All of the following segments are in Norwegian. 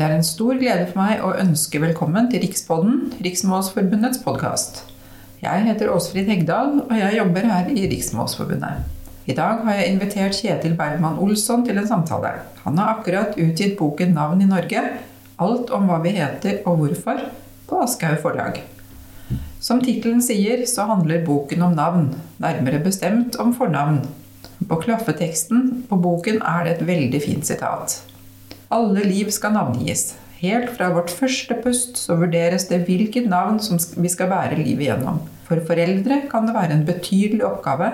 Det er en stor glede for meg å ønske velkommen til Rikspodden, Riksmålsforbundets podkast. Jeg heter Åsfrid Hegdal, og jeg jobber her i Riksmålsforbundet. I dag har jeg invitert Kjetil Bergman Olsson til en samtale. Han har akkurat utgitt boken 'Navn i Norge', alt om hva vi heter og hvorfor, på Aschehoug forlag. Som tittelen sier, så handler boken om navn, nærmere bestemt om fornavn. På klaffeteksten på boken er det et veldig fint sitat. Alle liv skal navngis. Helt fra vårt første pust så vurderes det hvilket navn som vi skal bære livet gjennom. For foreldre kan det være en betydelig oppgave,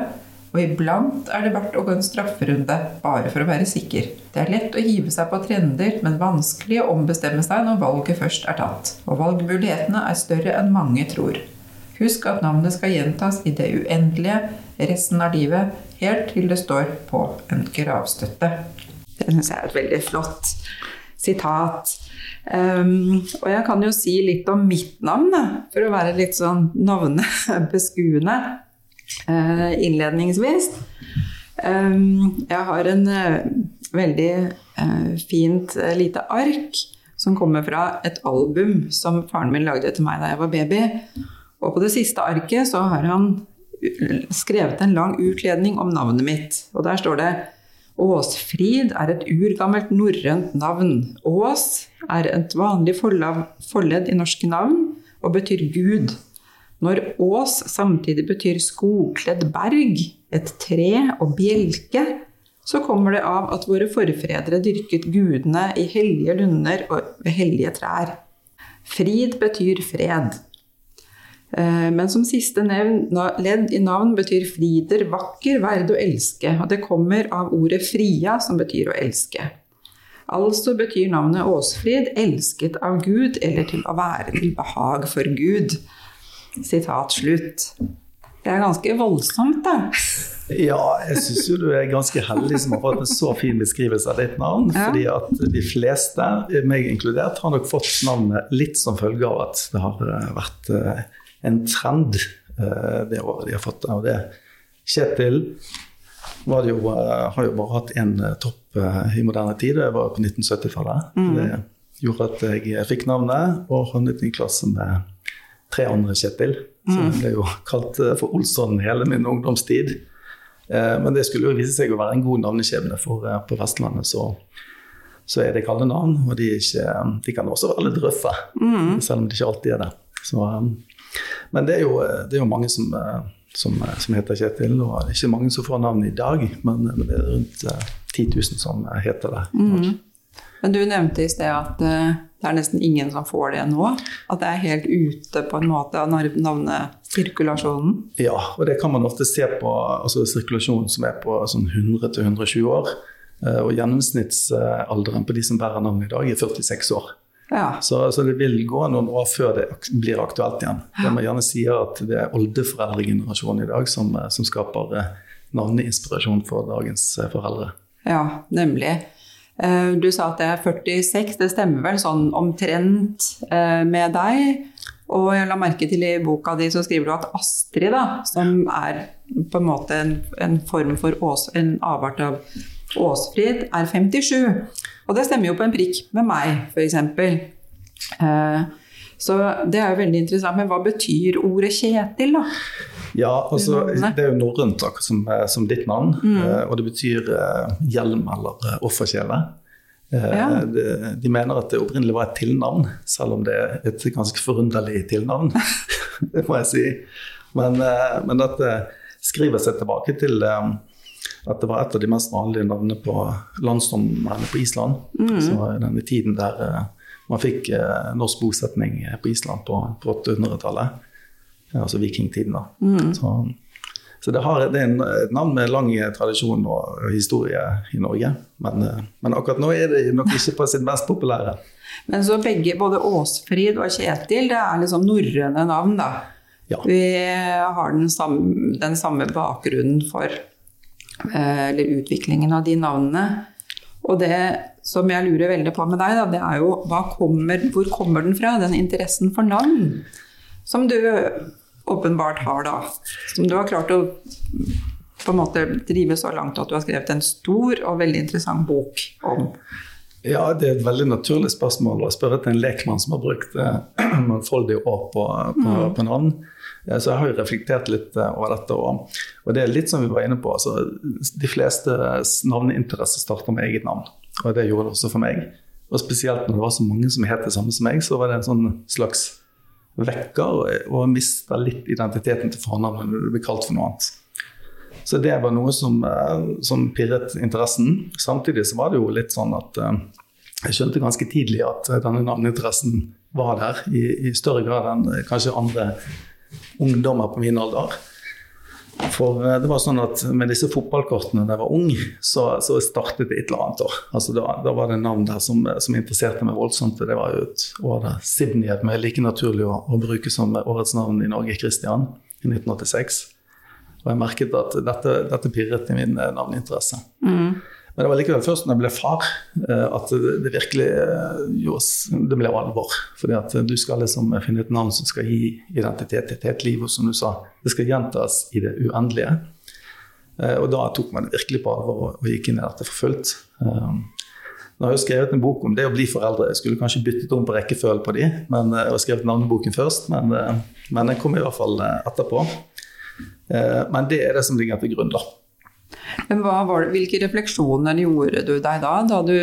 og iblant er det verdt å gå en strafferunde bare for å være sikker. Det er lett å hive seg på trender, men vanskelig å ombestemme seg når valget først er tatt. Og valgmulighetene er større enn mange tror. Husk at navnet skal gjentas i det uendelige resten av livet, helt til det står på en gravstøtte. Det syns jeg er et veldig flott sitat. Um, og jeg kan jo si litt om mitt navn, da, for å være litt sånn navnebeskuende uh, innledningsvis. Um, jeg har en uh, veldig uh, fint lite ark som kommer fra et album som faren min lagde til meg da jeg var baby. Og på det siste arket så har han skrevet en lang utledning om navnet mitt. Og der står det Åsfrid er et urgammelt norrønt navn. Ås er et vanlig forledd i norske navn og betyr Gud. Når Ås samtidig betyr skogkledd berg, et tre og bjelke, så kommer det av at våre forfedre dyrket gudene i hellige lunder og ved hellige trær. Frid betyr fred. Eh, men som siste nevn, ledd i navn betyr frider vakker, verd å elske. Og det kommer av ordet fria, som betyr å elske. Altså betyr navnet Åsfrid 'elsket av Gud' eller 'til å være til behag for Gud'. Sitat slutt. Det er ganske voldsomt, da. Ja, jeg syns jo du er ganske heldig som har fått en så fin beskrivelse av ditt navn. Ja. fordi at de fleste, meg inkludert, har nok fått navnet litt som følge av at det har vært eh, en trend eh, det året de har fått av det. Kjetil jo, eh, har jo bare hatt én eh, topp i moderne tid, det var på 1970-tallet. Mm. Det gjorde at jeg fikk navnet og havnet i klasse med tre andre Kjetil. Så jeg mm. ble jo kalt for Olsson hele min ungdomstid. Men det skulle jo vise seg å være en god navneskjebne, for på Vestlandet så, så er det kallenavn. Og de, ikke, de, kan også være litt røffe, mm. selv om de ikke alltid er det. Så men det er jo, det er jo mange som, eh, som, eh, som, heter Kjetil. Og det er ikke mange som får navnet i dag, men, men det er rundt 10 000 som heter det. Mm. Men du nevnte i sted at eh, det er nesten ingen som får det nå? At det er helt ute på en måte av navnesirkulasjonen? Ja, og det kan man ofte se på altså sirkulasjonen som er på sånn 100-120 år. Og gjennomsnittsalderen på de som bærer navnet i dag, er 46 år. Ja. Så, så, det vil gå noen år før det blir aktuelt igjen. Det man gjerne sier at det er oldeforeldregenerasjonen i dag som, eh, som skaper eh, navneinspirasjon for dagens eh, foreldre. Ja, nemlig. Du sa at det er 46, det stemmer vel sånn omtrent med deg? Og jeg la merke til i boka di så skriver du at Astrid, da, som er på en måte en, en form for ås, en avart av Åsfrid, er 57. Og det stemmer jo på en prikk med meg, f.eks. Eh, så det er jo veldig interessant. Men hva betyr ordet Kjetil, da? Ja, altså, Det er jo norrønt som, eh, som, ditt navn. Mm. Eh, og det betyr hjelm eller offerkjele. Ja. De, de, mener at det opprinnelig var et tilnavn, selv om det er et ganske forunderlig tilnavn. det må jeg si. Men, men dette skriver seg tilbake til at det var et av de mest vanlige navnene på landsdommerne på Island. Mm. Så denne tiden der uh, man fikk uh, norsk bosetning på Island på, på 800-tallet. Ja, altså vikingtiden, da. Mm. Så, så, det, har, det er et navn med lang tradisjon og historie i Norge. Men, men, akkurat nå er det nok ikke på sitt mest populære. Men så begge, både Åsfrid og Kjetil, det er liksom norrøne navn, da? Ja. Vi har den samme, den samme bakgrunnen for Eh, eller utviklingen av de navnene. Og det som jeg lurer veldig på med deg, da, det er jo kommer, hvor kommer den fra, den interessen for navn? Som du åpenbart har, da. Som du har klart å på en måte drive så langt at du har skrevet en stor og veldig interessant bok om. Ja, det er et veldig naturlig spørsmål å spørre til en lekmann som har brukt eh, mangfoldige år på, på, mm. på, navn. Så jeg har jo reflektert litt eh, over dette. Og, og det er litt som vi var inne på. Altså, de fleste navneinteresser starter med eget navn. Og det gjorde det også for meg. Og spesielt når det var så mange som het det samme som meg, så var det en sånn slags vekker og mista litt identiteten til fornavnet når du blir kalt for noe annet. Så det var noe som, eh, som, pirret interessen. Samtidig så var det jo litt sånn at eh, jeg skjønte ganske tidlig at denne navneinteressen var der i, i større grad enn kanskje andre ungdommer på min alder. For eh, det var sånn at med disse fotballkortene da jeg var ung, så, så startet det et eller annet år. Altså da, da, var det navn der som, som, interesserte meg voldsomt. Det var jo et år der Sibniet er like naturlig å, å, bruke som årets navn i Norge, Christian, i 1986. Og jeg merket at dette, dette pirret i min eh, navneinteresse. Mm. Men det var likevel først når jeg ble far eh, at det virkelig gjorde jo, det ble alvor. Fordi at du skal liksom finne et navn som skal gi identitet til et liv. Og som du sa, det skal gjentas i det uendelige. Og da tok man det virkelig på alvor og gikk inn i dette for fullt. Nå har jeg skrevet en bok om det å bli foreldre. Jeg skulle kanskje byttet om på rekkefølgen på de, men jeg har skrevet navneboken først. Men, men den kom i hvert fall etterpå. Eh, men det er det som ligger til grunn, da. Men det, hvilke refleksjoner gjorde du deg da, da du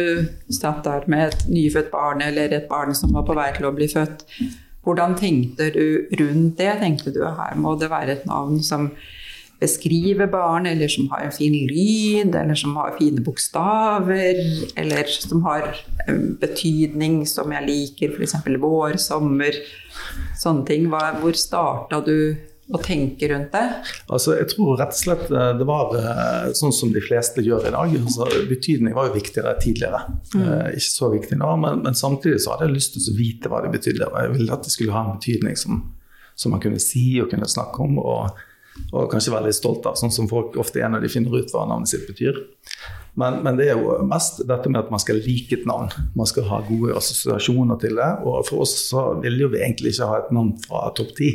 satt der med et nyfødt barn eller et barn som var på vei til å bli født? Hvordan tenkte du rundt det? Tenkte du her må det være et navn som beskriver barn, eller som har en fin lyd, eller som har fine bokstaver, eller som har betydning som jeg liker, f.eks. vår, sommer, sånne ting. Hvor starta du å tenke rundt det? Altså, jeg tror rett og slett eh, det var eh, sånn som de fleste gjør i dag. Altså, betydning var jo viktigere tidligere. Mm. Eh, ikke så viktig nå, men, men, samtidig så hadde jeg lyst til å vite hva det betydde. Jeg ville at det skulle ha en betydning som, som man kunne si og kunne snakke om. Og, og, kanskje være litt stolt av, sånn som folk ofte er når de finner ut hva navnet sitt betyr. Men, men, det er jo mest dette med at man skal like et navn. Man skal ha gode assosiasjoner til det. Og for oss så ville jo vi egentlig ikke ha et navn fra topp ti.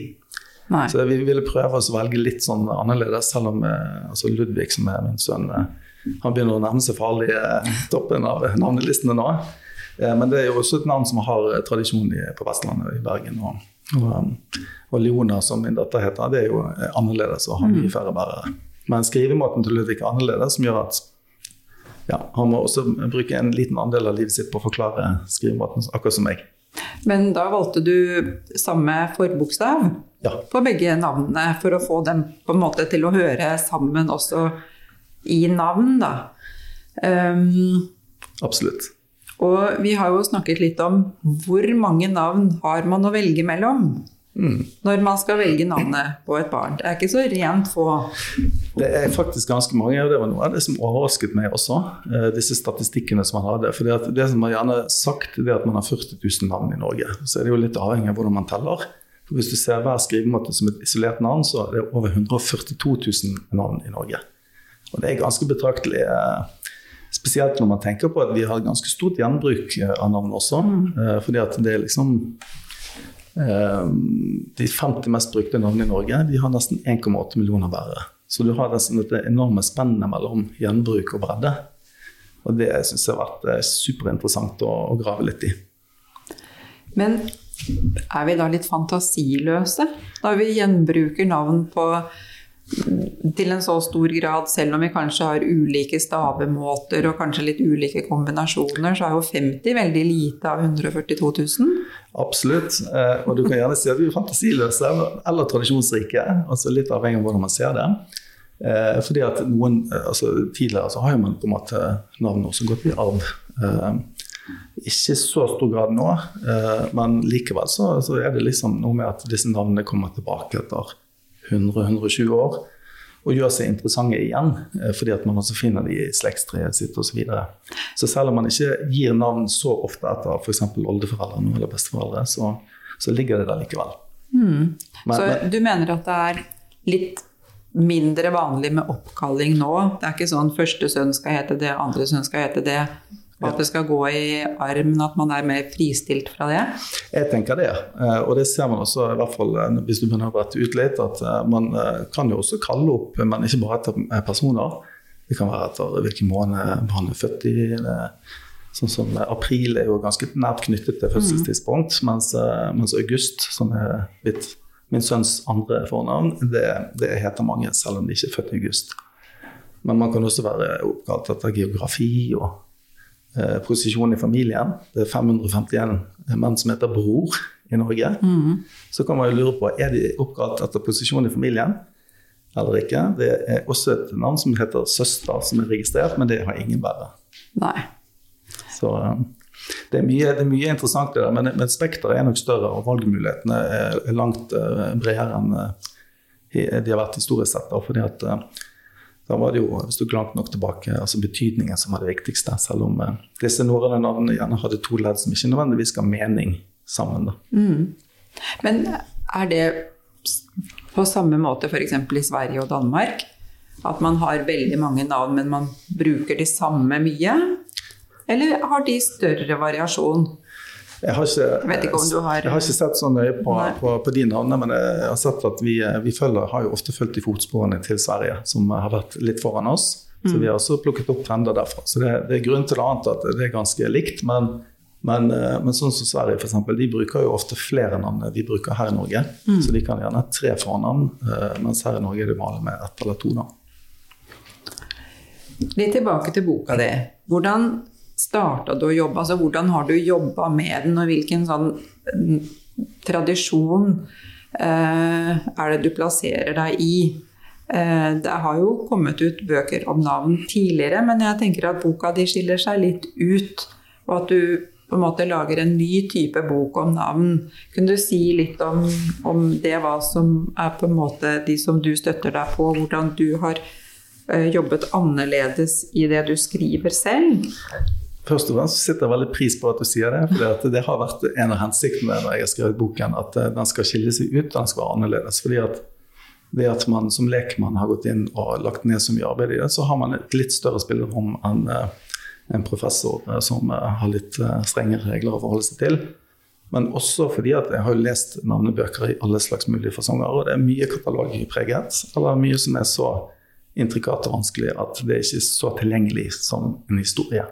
Nei. Så vi ville prøve å velge litt sånn annerledes, selv om eh, altså Ludvig, som er min sønn, eh, han begynner å nærme seg farlig eh, toppen av navnelistene nå. Men det er jo også et navn som har tradisjon på Vestlandet, i Bergen. Og, og, og Leona, som min datter heter, det er jo annerledes og har mye mm. færre bærere. Men skrivemåten til Ludvig er annerledes, som gjør at ja, han må også bruke en liten andel av livet sitt på å forklare skrivemåten, akkurat som meg. Men da valgte du samme forbokstav ja. på begge navnene for å få dem på en måte til å høre sammen også i navn, da. Um, Absolutt. Og vi har jo snakket litt om hvor mange navn har man å velge mellom. Mm. Når man skal velge navnet på et barn. Det er ikke så rent få. Det er faktisk ganske mange, og det var noe av det som overrasket meg også. Eh, disse statistikkene som man hadde. For det som man gjerne sagt, det er at man har 40 000 navn i Norge. Så er det jo litt avhengig av hvordan man teller. For hvis du ser hver skrivemåte som et isolert navn, så er det over 142 000 navn i Norge. Og det er ganske betraktelig. Eh, spesielt når man tenker på at vi har ganske stort gjenbruk eh, av navn også. Mm. Fordi at det er liksom De 50 mest brukte navnene i Norge de har nesten 1,8 millioner bærere. Så du har dette enorme spennet mellom gjenbruk og bredde. Og det syns jeg har vært eh, superinteressant å, grave litt i. Men er vi da litt fantasiløse? Da vi gjenbruker navn på til en så stor grad, selv om vi kanskje har ulike stavemåter og kanskje litt ulike kombinasjoner, så er jo 50 veldig lite av 142 000. Absolutt. Eh, og du kan gjerne si at vi er fantasiløse eller tradisjonsrike. altså Litt avhengig av hvordan man ser det. Eh, fordi at noen, eh, altså Tidligere så har man på en måte navn også gått i arv. Ikke i så stor grad nå, men likevel så er det liksom noe med at disse navnene kommer tilbake etter 100-120 år og gjør seg interessante igjen, eh, fordi at man også finner de i slektstreet sitt osv. Så, videre. så selv om man ikke gir navn så ofte etter f.eks. oldeforeldre eller besteforeldre, så, så, ligger det der likevel. Mm. Men, så du mener at det er litt mindre vanlig med oppkalling nå? Det er ikke sånn første sønn skal hete det, andre sønn skal hete det? Og at det skal gå i arm, at man er mer fristilt fra det? Jeg tenker det. Eh, og det ser man også, i hvert fall eh, hvis du begynner å brette ut litt, at eh, man kan jo også kalle opp, men ikke bare etter personer. Det kan være etter hvilken måned man er født i. Sånn som April er jo ganske nært knyttet til fødselstidspunkt, mens, eh, mens August, som er blitt min sønns andre fornavn, det, det heter mange, selv om de ikke er født i august. Men man kan også være oppkalt etter geografi og eh, i familien. Det er 551 menn som heter bror i Norge. Mm. Så kan man jo lure på er de oppkalt etter posisjon i familien eller ikke. Det er også et navn som heter søster, som er registrert, men det har ingen verre. Nei. Så eh, det er mye, det er mye interessant der, men, men spekteret er nok større, og valgmulighetene er, langt uh, bredere enn uh, de har vært historisk sett. Fordi at da var det jo, hvis du langt nok tilbake, altså betydningen som var det viktigste. Selv om disse norrøne navnene gjerne hadde to ledd som ikke nødvendigvis ga mening sammen. Mm. Men er det på samme måte f.eks. i Sverige og Danmark? At man har veldig mange navn, men man bruker de samme mye? Eller har de større variasjon? Jeg har, ikke, jeg, har, jeg har ikke, sett så nøye på, på, på, de navnene, men jeg har sett at vi, vi følger, har jo ofte fulgt i fotsporene til Sverige, som har vært litt foran oss. Så mm. vi har også plukket opp trender derfra. Så det, det er grunn til å anta at det er ganske likt. Men, men, eh, men sånn som Sverige, eksempel, de bruker jo ofte flere navn enn vi bruker her i Norge. Mm. Så de kan gjerne ha tre fornavn, eh, mens her i Norge er det vanlig med ett eller to navn. Litt tilbake til boka di. Hvordan starta du å jobbe? Altså, hvordan har du jobba med den, og hvilken sånn mm, tradisjon eh, er det du plasserer deg i? Eh, det har jo kommet ut bøker om navn tidligere, men jeg tenker at boka di skiller seg litt ut. Og at du på en måte lager en ny type bok om navn. Kunne du si litt om, om det, hva som er på en måte de som du støtter deg på, hvordan du har eh, jobbet annerledes i det du skriver selv? Først og fremst setter jeg veldig pris på at du sier det. For det har vært en av hensiktene når jeg har skrevet boken, at eh, den skal skille seg ut, den skal være annerledes. fordi at det at man som lekmann har gått inn og lagt ned så mye arbeid i det, så har man et litt større spillerom enn eh, en professor eh, som har litt strengere regler å forholde seg til. Men også fordi at jeg har lest navnebøker i alle slags mulige fasonger. Og det er mye katalogpreget, eller mye som er så intrikat og vanskelig at det er ikke er så tilgjengelig som en historie.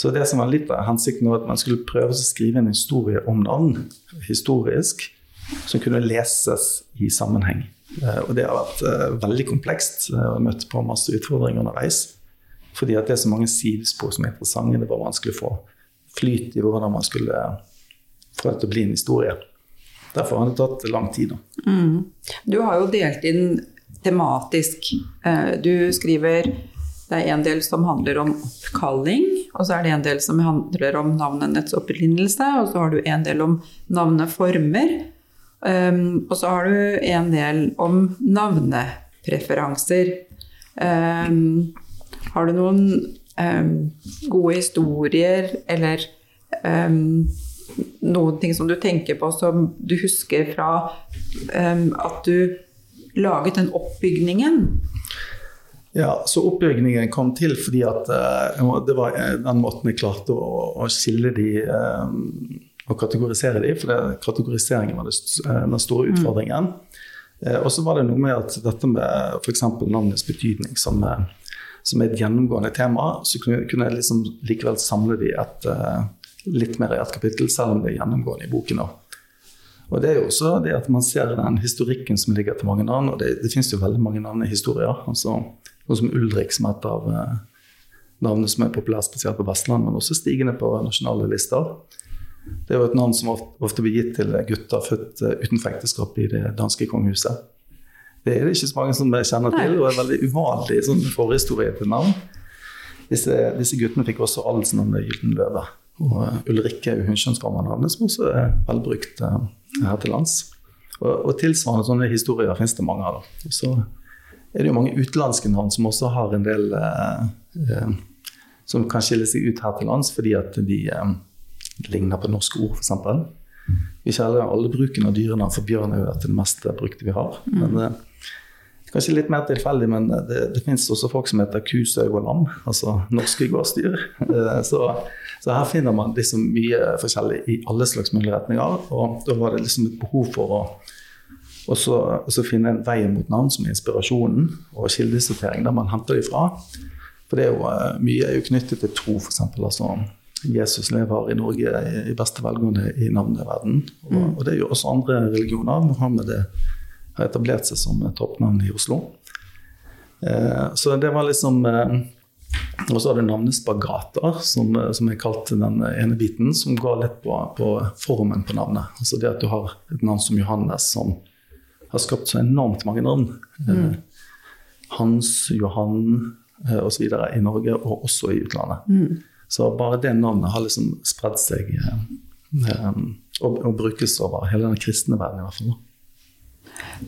Så det som var litt av hensikten var at man skulle prøve å skrive en historie om navn, historisk, som kunne leses i sammenheng. Eh, og det har vært eh, veldig komplekst. Jeg har møtt på masse utfordringer underveis. Fordi at det er så mange sidespor som er interessante. Det var vanskelig å få flyt i hvordan man skulle få det til å bli en historie. Derfor har det tatt lang tid. Mm. Du har jo delt inn tematisk. Eh, du skriver det er en del som handler om oppkalling, og så er det en del som handler om navnenets opprinnelse, og så har du en del om navneformer. Um, og så har du en del om navnepreferanser. Um, har du noen um, gode historier eller noen ting som du tenker på som du husker fra at du laget den oppbygningen? Ja, så Oppbyggingen kom til fordi at uh, det var eh, den måten jeg klarte å, å skille de um, og kategorisere de, for det, kategoriseringen var det, den store mm. utfordringen. Mm. Uh, og så var det noe med at dette med f.eks. navnets betydning som, som, er et gjennomgående tema, så kunne, kunne jeg liksom likevel samle de et, uh, litt mer i et kapittel, selv om det er gjennomgående i boken. Også. Og det er jo også det at man ser den historikken som ligger til mange navn, og det, det finnes jo veldig mange navn i historier. altså noe som Ulrik, som er et av eh, navnene som er populært spesielt på Vestlandet, men også stigende på nasjonale lister. Det er jo et navn som ofte blir gitt til gutter født eh, utenfor ekteskap i det danske kongehuset. Det er det ikke så mange som kjenner til, og er veldig uvanlig sånn forhistorie til navn. Disse, disse, guttene fikk også adelsnavnet Gyldenløve. Og uh, Ulrikke er hunnkjønnsformernavnet, som også er velbrukt uh, her til lands. Og, og, tilsvarende sånne historier finnes det mange av. Og så er det jo mange utenlandske navn som også har en del eh, eh, som kan skille seg ut her til lands fordi at de eh, ligner på norske ord, f.eks. Vi kjenner alle bruken av dyrenavn, for bjørn er jo det mest brukte vi har. Mm. Men eh, Kanskje litt mer tilfeldig, men det, det finnes også folk som heter ku, sau og lam. Altså norske gårdsdyr. Eh, så, så, her finner man liksom mye forskjellig i alle slags mulige retninger. Og da var det liksom et behov for å og så, og så finne en vei mot navn som er inspirasjonen, og kildesortering der man henter dem fra. For det er jo, mye er jo knyttet til tro, f.eks. Altså, Jesus lever i Norge i beste velgående i navneverden. Og, mm. og det er jo også andre religioner. Mohammed har etablert seg som toppnavn i Oslo. Eh, så det var liksom eh, Og så har du navnespagater, som, som jeg kalte den ene biten, som går litt på, på, formen på navnet. Altså det at du har et navn som Johannes, som har skapt så enormt mange navn. Eh, mm. Hans, Johan osv. i Norge, og også i utlandet. Mm. Så bare det navnet har liksom spredd seg og, og, brukes over hele den kristne verden i hvert fall.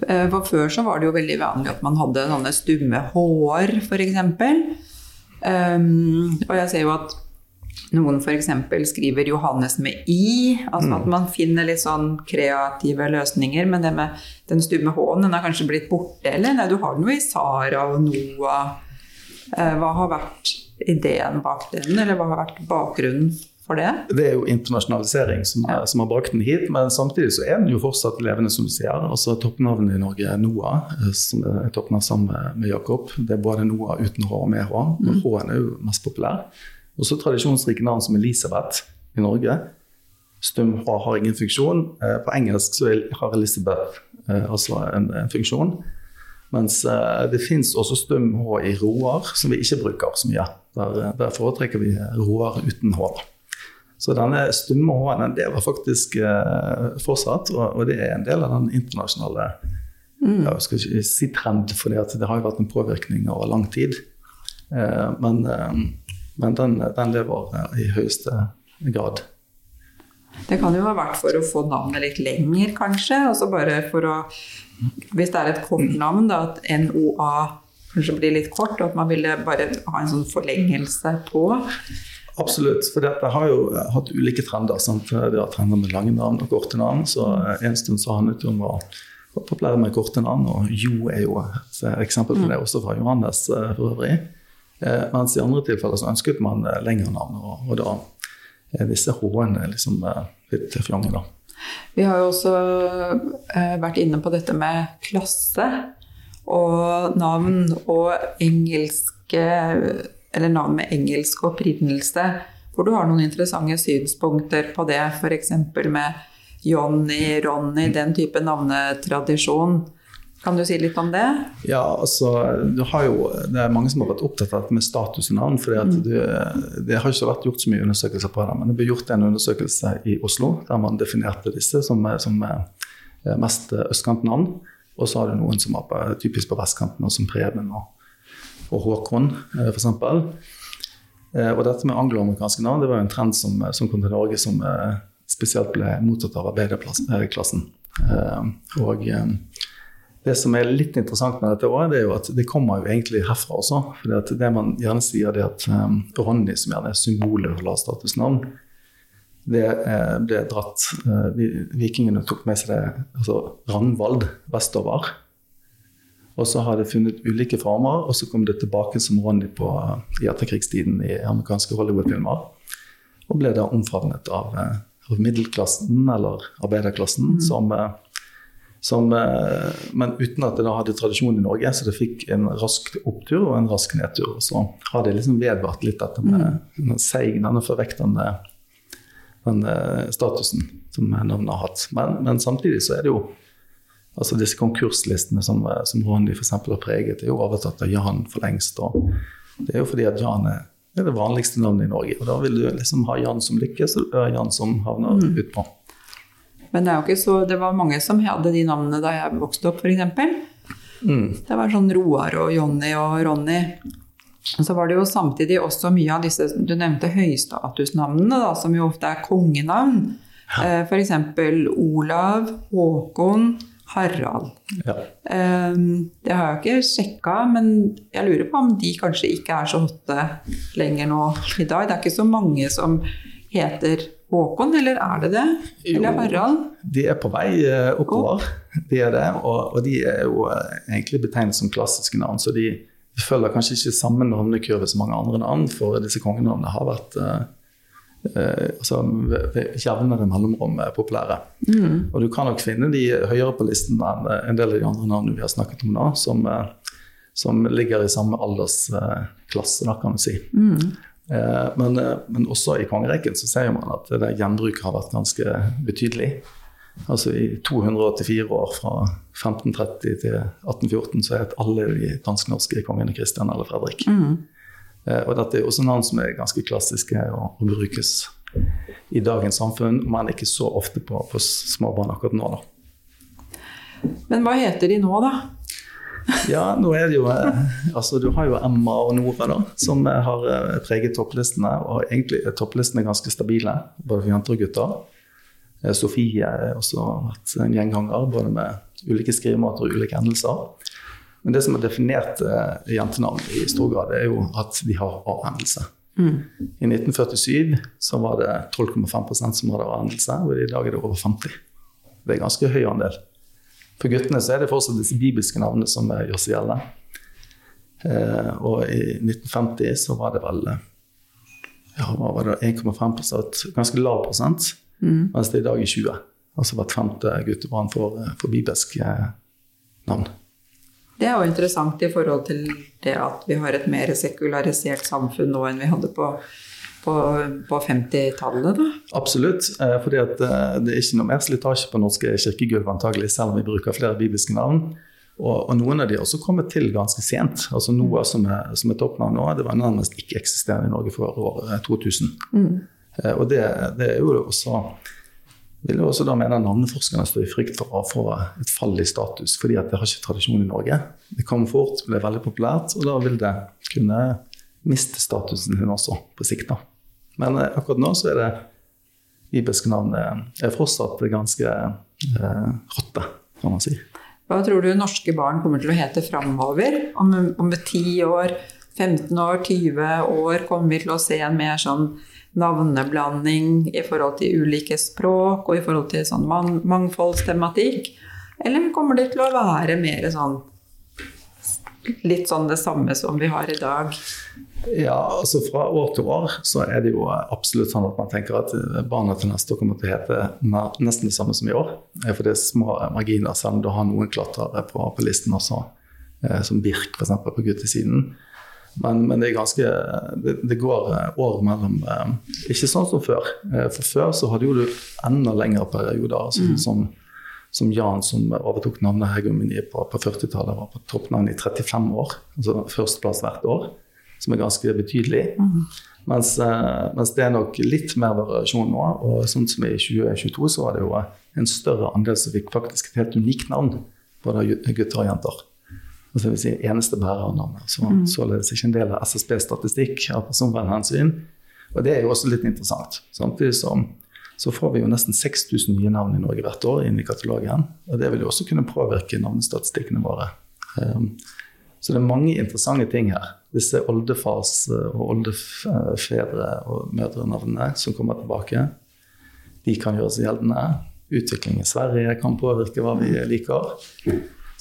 Eh, for før så var det jo veldig vanlig at man hadde sånne stumme hår, f.eks. Um, og jeg ser jo at noen f.eks. skriver 'Johannes' med i. Altså mm. at man finner litt sånn kreative løsninger. Men det med den stumme H-en, den har kanskje blitt borte, eller? Nei, du har noe i Sara og Noah. Uh, hva har vært ideen bak den, eller hva har vært bakgrunnen for det? Det er jo internasjonalisering som, er, som har brakt den hit, men samtidig så er den jo fortsatt levende, som du sier. Altså Toppnavnet i Norge er Noah, eh, som er toppnavn sammen med Jakob. Det er både Noah uten H og med H, men mm. H-en er jo mest populær. Og så tradisjonsrike navn som Elisabeth i Norge. Stum H har ingen funksjon. Eh, på engelsk så har Elisabeth eh, altså en, en funksjon. Mens det fins også stum H i Roar, som vi ikke bruker så mye. Der, der foretrekker vi Roar uten H. Så denne stumme H-en lever faktisk eh, fortsatt, og, det er en del av den internasjonale mm. jeg skal ikke si trend, for det har jo vært en påvirkning over lang tid. Eh, men, eh, men den, den, lever i høyeste grad. Det kan jo ha vært for å få navnet litt lenger, kanskje. Altså bare for å Hvis det er et kortnavn, da, at NOA kanskje blir litt kort, og at man ville bare ha en sånn forlengelse på. Absolutt, for dette har jo hatt ulike trender. Sant? Vi har trender med lange navn og korte navn. Så en stund så handlet det om å være populær med korte navn, og Jo er jo et eksempel på det, mm. også fra Johannes eh, for øvrig. Eh, mens i andre tilfeller så ønsket man eh, lengre navn, og, og da er disse H-ene liksom litt fjonge, da. Vi har jo også vært inne på dette med klasse og navn og engelske eller navn med engelsk opprinnelse, hvor du har noen interessante synspunkter på det, f.eks. med Johnny, Ronny, den type navnetradisjon. Kan du si litt om det? Ja, altså, jo, Det er mange som har vært opptatt av med status i navn. for mm. det, har ikke vært gjort så mye undersøkelser på det. Men det ble gjort en undersøkelse i Oslo der man definerte disse som, som mest østkantnavn. Og så har du noen som var typisk på vestkanten, og som Preben og og Håkon, for f.eks. Eh, og dette med angloamerikanske navn det var jo en trend som, eh, som, kom til Norge som spesielt ble mottatt av arbeiderklassen. Og det som er litt interessant med dette året, det er jo at det kommer jo egentlig herfra også. For det man gjerne sier, det at Ronny, som gjerne er symbolet for lavstatusnavn, det ble dratt Vikingene tok med seg det altså Ranvald vestover. Og så har det funnet ulike former, og så kom det tilbake som Ronny på, i etterkrigstiden i amerikanske Hollywood-filmer. Og ble da omfavnet av, eh, av, middelklassen, eller arbeiderklassen, mm. som, eh, som, eh, Men uten at det da hadde tradisjon i Norge, så det fikk en rask opptur og en rask nedtur. Så har det liksom vedvart litt dette med mm. seig, denne forvektende den statusen som navnet har hatt. Men, men samtidig så er det jo Altså Disse konkurslistene som, eh, som Ronny f.eks. har preget, er jo overtatt av Jan for lengst. og Det er jo fordi at Jan er, er det vanligste navnet i Norge. Og da vil du liksom ha Jan som lykkes, og Jan som havner mm. utpå. Men det er jo ikke så, det var mange som hadde de navnene da jeg vokste opp, f.eks. Mm. Det var sånn Roar og Jonny og Ronny. Så var det jo samtidig også mye av disse du nevnte høystatusnavnene, da, som jo ofte er kongenavn. Ja. Eh, F.eks. Olav, Håkon, Harald. Ja. Um, det har jeg ikke sjekka, men jeg lurer på om de kanskje ikke er så hotte lenger nå i dag. Det er ikke så mange som heter Håkon, eller er det det? Eller Harald? De er på vei eh, oppover, de er det. Og, og de er jo eh, egentlig betegnet som klassiske navn. Så de, følger kanskje ikke samme navnekurve som mange andre navn, for disse kongenavnene har vært uh, eh, altså jevnere mellomrom er populære. Mm. Og du kan nok finne de høyere på listen enn en del av de andre navnene vi har snakket om nå, som, eh, som ligger i samme aldersklasse, da, kan du si. Mm. Men, men, også i kongerekken så ser man at det gjenbruket har vært ganske betydelig. Altså I 284 år, fra 1530 til 1814, så het alle de dansk-norske kongene Kristian eller Fredrik. Mm. Og dette er også navn som er ganske klassiske og, og brukes i dagens samfunn, men ikke så ofte på, på småbarn akkurat nå. da. Men hva heter de nå, da? ja, nå er det jo eh, Altså, du har jo Emma og Nora, da, som har eh, preget topplistene. Og egentlig er topplistene ganske stabile, både for jenter og gutter. Eh, Sofie har også vært en gjenganger, både med ulike skrivemåter og ulike hendelser. Men det som har definert jentenavn i stor grad, er jo at de har A-endelse. Mm. I 1947 så var det 12,5% som hadde A-endelse, og i dag er det over 50. Det er en ganske høy andel. For guttene så er det fortsatt disse bibelske navnene som gjør seg gjeldende. Eh, og i 1950 så var det vel ja, hva var det 1,5% ganske lav prosent, mm. mens det i dag er 20. Altså hvert femte guttebarn får, får bibelske navn. Det er jo interessant i forhold til det at vi har et mer sekularisert samfunn nå enn vi hadde på på, på 50-tallet, da? Absolutt. Eh, fordi at eh, det er ikke noe mer slitasje på norske kirkegulv, antagelig, selv om vi bruker flere bibelske navn. Og, og, noen av de har også kommet til ganske sent. altså Noe som er, som er toppnavn nå, det var nærmest ikke-eksisterende i Norge for år 2000. Mm. Eh, og det, det, er jo også vil jo også da mene navneforskerne står i frykt for å få et fall i status, fordi at det har ikke tradisjon i Norge. Det kommer fort, blir veldig populært, og da vil det kunne miste statusen sin også på sikt. da. Men eh, akkurat nå så er det bibelske navnet er fortsatt ganske eh, rotte, kan man si. Hva tror du norske barn kommer til å hete framover? Om, om 10 år, 15 år, 20 år kommer vi til å se en mer sånn navneblanding i forhold til ulike språk og i forhold til sånn mangfoldstematikk? Eller kommer det til å være mer sånn litt sånn det samme som vi har i dag? Ja, altså Fra år til år så er det jo absolutt sånn at man tenker at barna til neste år kommer til å hete nesten det samme som i år. For det er små marginer, selv om du har noen klatrere på, på listen også, eh, som Birk f.eks. på guttesiden. Men, men, det ganske det, det, går år mellom eh, Ikke sånn som før. Eh, for før så hadde jo du enda lengre perioder. Altså, mm. som, som Jan, som overtok navnet Hegemini på, på 40-tallet, var på toppnavn i 35 år. Altså førsteplass hvert år som er ganske betydelig. Mm. Mens, eh, mens, det er nok litt mer variasjon nå. Og sånn som i 2022 så var det jo en større andel som fikk faktisk et helt unikt navn, både gutter og jenter. Altså, vil si eneste bærernavnet. Så, mm. Således ikke en del av SSB-statistikk av personvernhensyn. Og det er jo også litt interessant. Samtidig som så får vi jo nesten 6000 nye navn i Norge hvert år inn i katalogen. Og det vil jo også kunne påvirke navnestatistikkene våre. Um, så det er mange interessante ting her. Disse oldefars og oldefedre og mødrenavnene som kommer tilbake, de kan gjøre seg gjeldende. Utvikling i Sverige kan påvirke hva vi liker.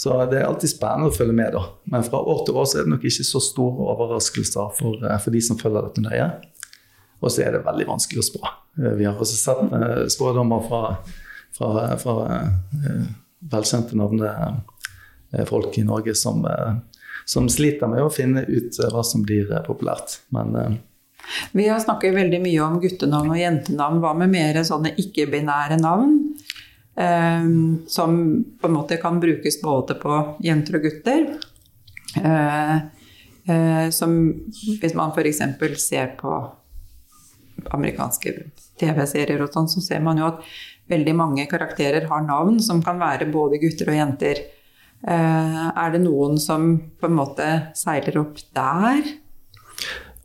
Så det er alltid spennende å følge med. da. Men fra år til år så er det nok ikke så store overraskelser for, eh, for de som følger dette nøye. Og så er det veldig vanskelig å spå. Eh, vi har også sett eh, spådommer fra, fra, fra velkjente navnefolk i Norge som som sliter med å finne ut hva som blir populært. Men vi har snakket veldig mye om guttenavn og jentenavn. Hva med mer sånne ikke-binære navn? Eh, som på en måte kan brukes både på jenter og gutter. Eh, eh, som hvis man f.eks. ser på amerikanske TV-serier og sånn, så ser man jo at veldig mange karakterer har navn som kan være både gutter og jenter. Eh, er det noen som på en måte seiler opp der?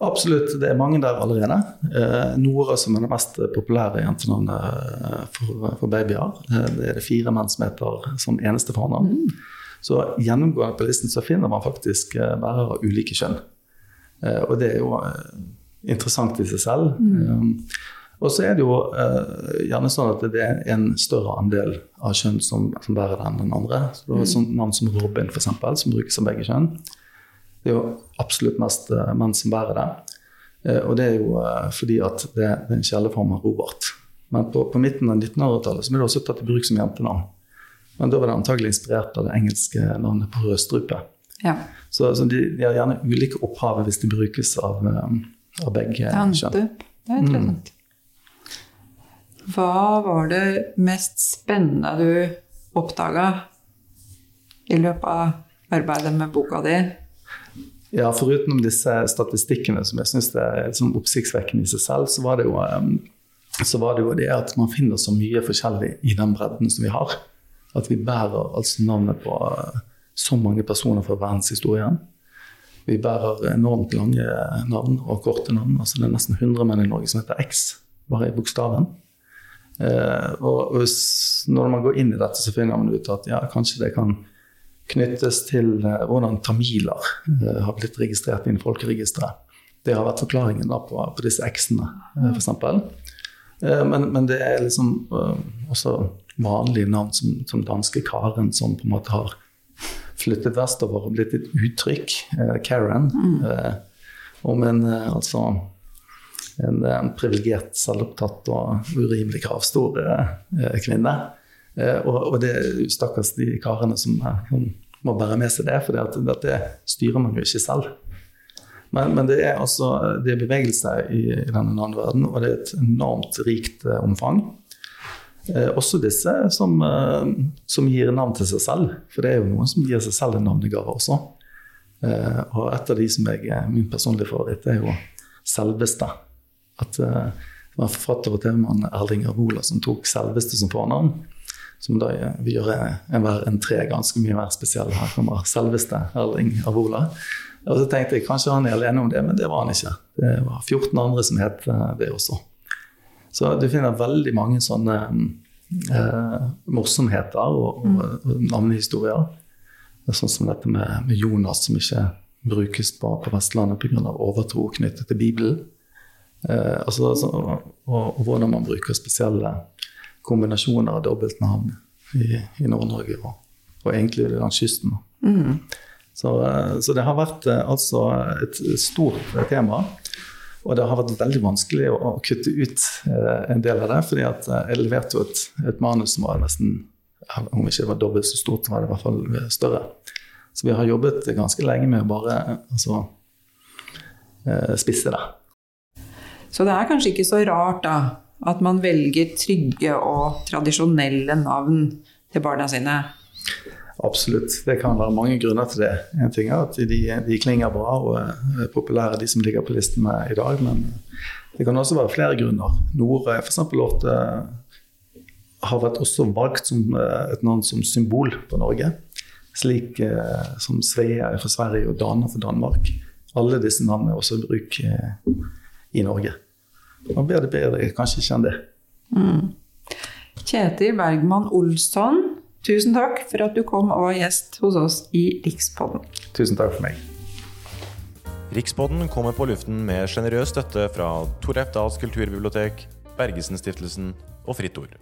Absolutt, det er mange der allerede. Eh, Nora som er det mest populære jentenavnet eh, for, for babyer. Eh, det er det fire menn som heter som eneste fornavn. Mm. Så gjennomgående på listen så finner man faktisk bærere av ulike kjønn. Og det er jo interessant i seg selv. Mm. Og så er det jo eh, gjerne sånn at det er en større andel av kjønn som, som bærer den enn den andre. Så det er sånn navn som Robin, f.eks., som brukes av begge kjønn. Det er jo absolutt mest eh, menn som bærer det. Eh, og det er jo eh, fordi at det, er en kjelleform av Robert. Men på, på midten av 1900-tallet ble det også tatt i bruk som jentenavn. Men da var det antagelig inspirert av det engelske navnet på rødstrupe. Ja. Så, så de, de, har gjerne ulike opphav hvis de brukes av, av begge kjønn. Det er interessant. Mm. Hva var det mest spennende du oppdaga i løpet av arbeidet med boka di? Ja, Foruten disse statistikkene som jeg syns er liksom oppsiktsvekkende i seg selv, så var, jo, um, så var, det jo, det at man finner så mye forskjellig i den bredden som vi har. At vi bærer altså navnet på uh, så mange personer fra verdenshistorien. Vi bærer enormt lange navn og korte navn. altså Det er nesten 100 menn i Norge som heter X, bare i bokstaven. Eh, og hvis, når man går inn i dette, så finner man ut at ja, kanskje det kan knyttes til eh, hvordan tamiler eh, har blitt registrert inn i folkeregisteret. Det har vært forklaringen på, på, disse X-ene, eh, f.eks. Men, men, det er liksom også vanlige navn som, som danske Karen, som på en måte har flyttet vestover og blitt et uttrykk, Karen, mm. om en eh, altså en, en privilegert, selvopptatt og urimelig kravstor kvinne. Eh, og, og, det stakkars de karene som, som, må bære med seg det, for det, styrer man jo ikke selv. Men, men, det er altså det er bevegelse i, i denne verden, og det er et enormt rikt eh, omfang. Eh, også disse som, eh, som, gir navn til seg selv. For det er jo noen som gir seg selv en navnegave også. Eh, og et av de som jeg, min personlige favoritt, er jo selveste. At eh, det var forfatter og TV-mann Erling Arvola som tok selveste som fornavn. Som da vil gjøre enhver entré ganske mye mer spesiell. Her kommer selveste Erling Avola. Og så tenkte jeg kanskje han er alene om det, men det var han ikke. Det var 14 andre som het det også. Så du finner veldig mange sånne eh, morsomheter og, og, og navnehistorier. Sånn som dette med, med, Jonas, som ikke brukes på, på Vestlandet pga. overtro knyttet til Bibelen. Eh, altså, altså, og, og, hvordan man bruker spesielle kombinasjoner av dobbeltnavn i, i Nord-Norge og, og, egentlig langs kysten. Mm. Så, eh, så, det har vært eh, altså et stort tema. Og det har vært veldig vanskelig å, å kutte ut eh, en del av det. fordi at eh, jeg leverte jo et, et, manus som var nesten Om ikke det var dobbelt så stort, var det i hvert fall større. Så vi har jobbet ganske lenge med å bare altså, eh, spisse det. Så det er kanskje ikke så rart da, at man velger trygge og tradisjonelle navn til barna sine? Absolutt. Det kan være mange grunner til det. En ting er at de, de klinger bra og er populære, de som ligger på listene i dag. Men det kan også være flere grunner. Nore f.eks. ofte har vært også valgt som eh, et navn som symbol på Norge. Slik eh, som Svea er for Sverige og Dana for Danmark. Alle disse navnene er også i bruk eh, i Norge. Man blir det bedre kanskje ikke enn det. Mm. Kjetil Bergman Olsson Tusen takk for at du kom og var gjest hos oss i Rikspodden. Tusen takk for meg. Rikspodden kommer på luften med sjenerøs støtte fra Tor Dahls kulturbibliotek, Bergesen-stiftelsen og Fritt Ord.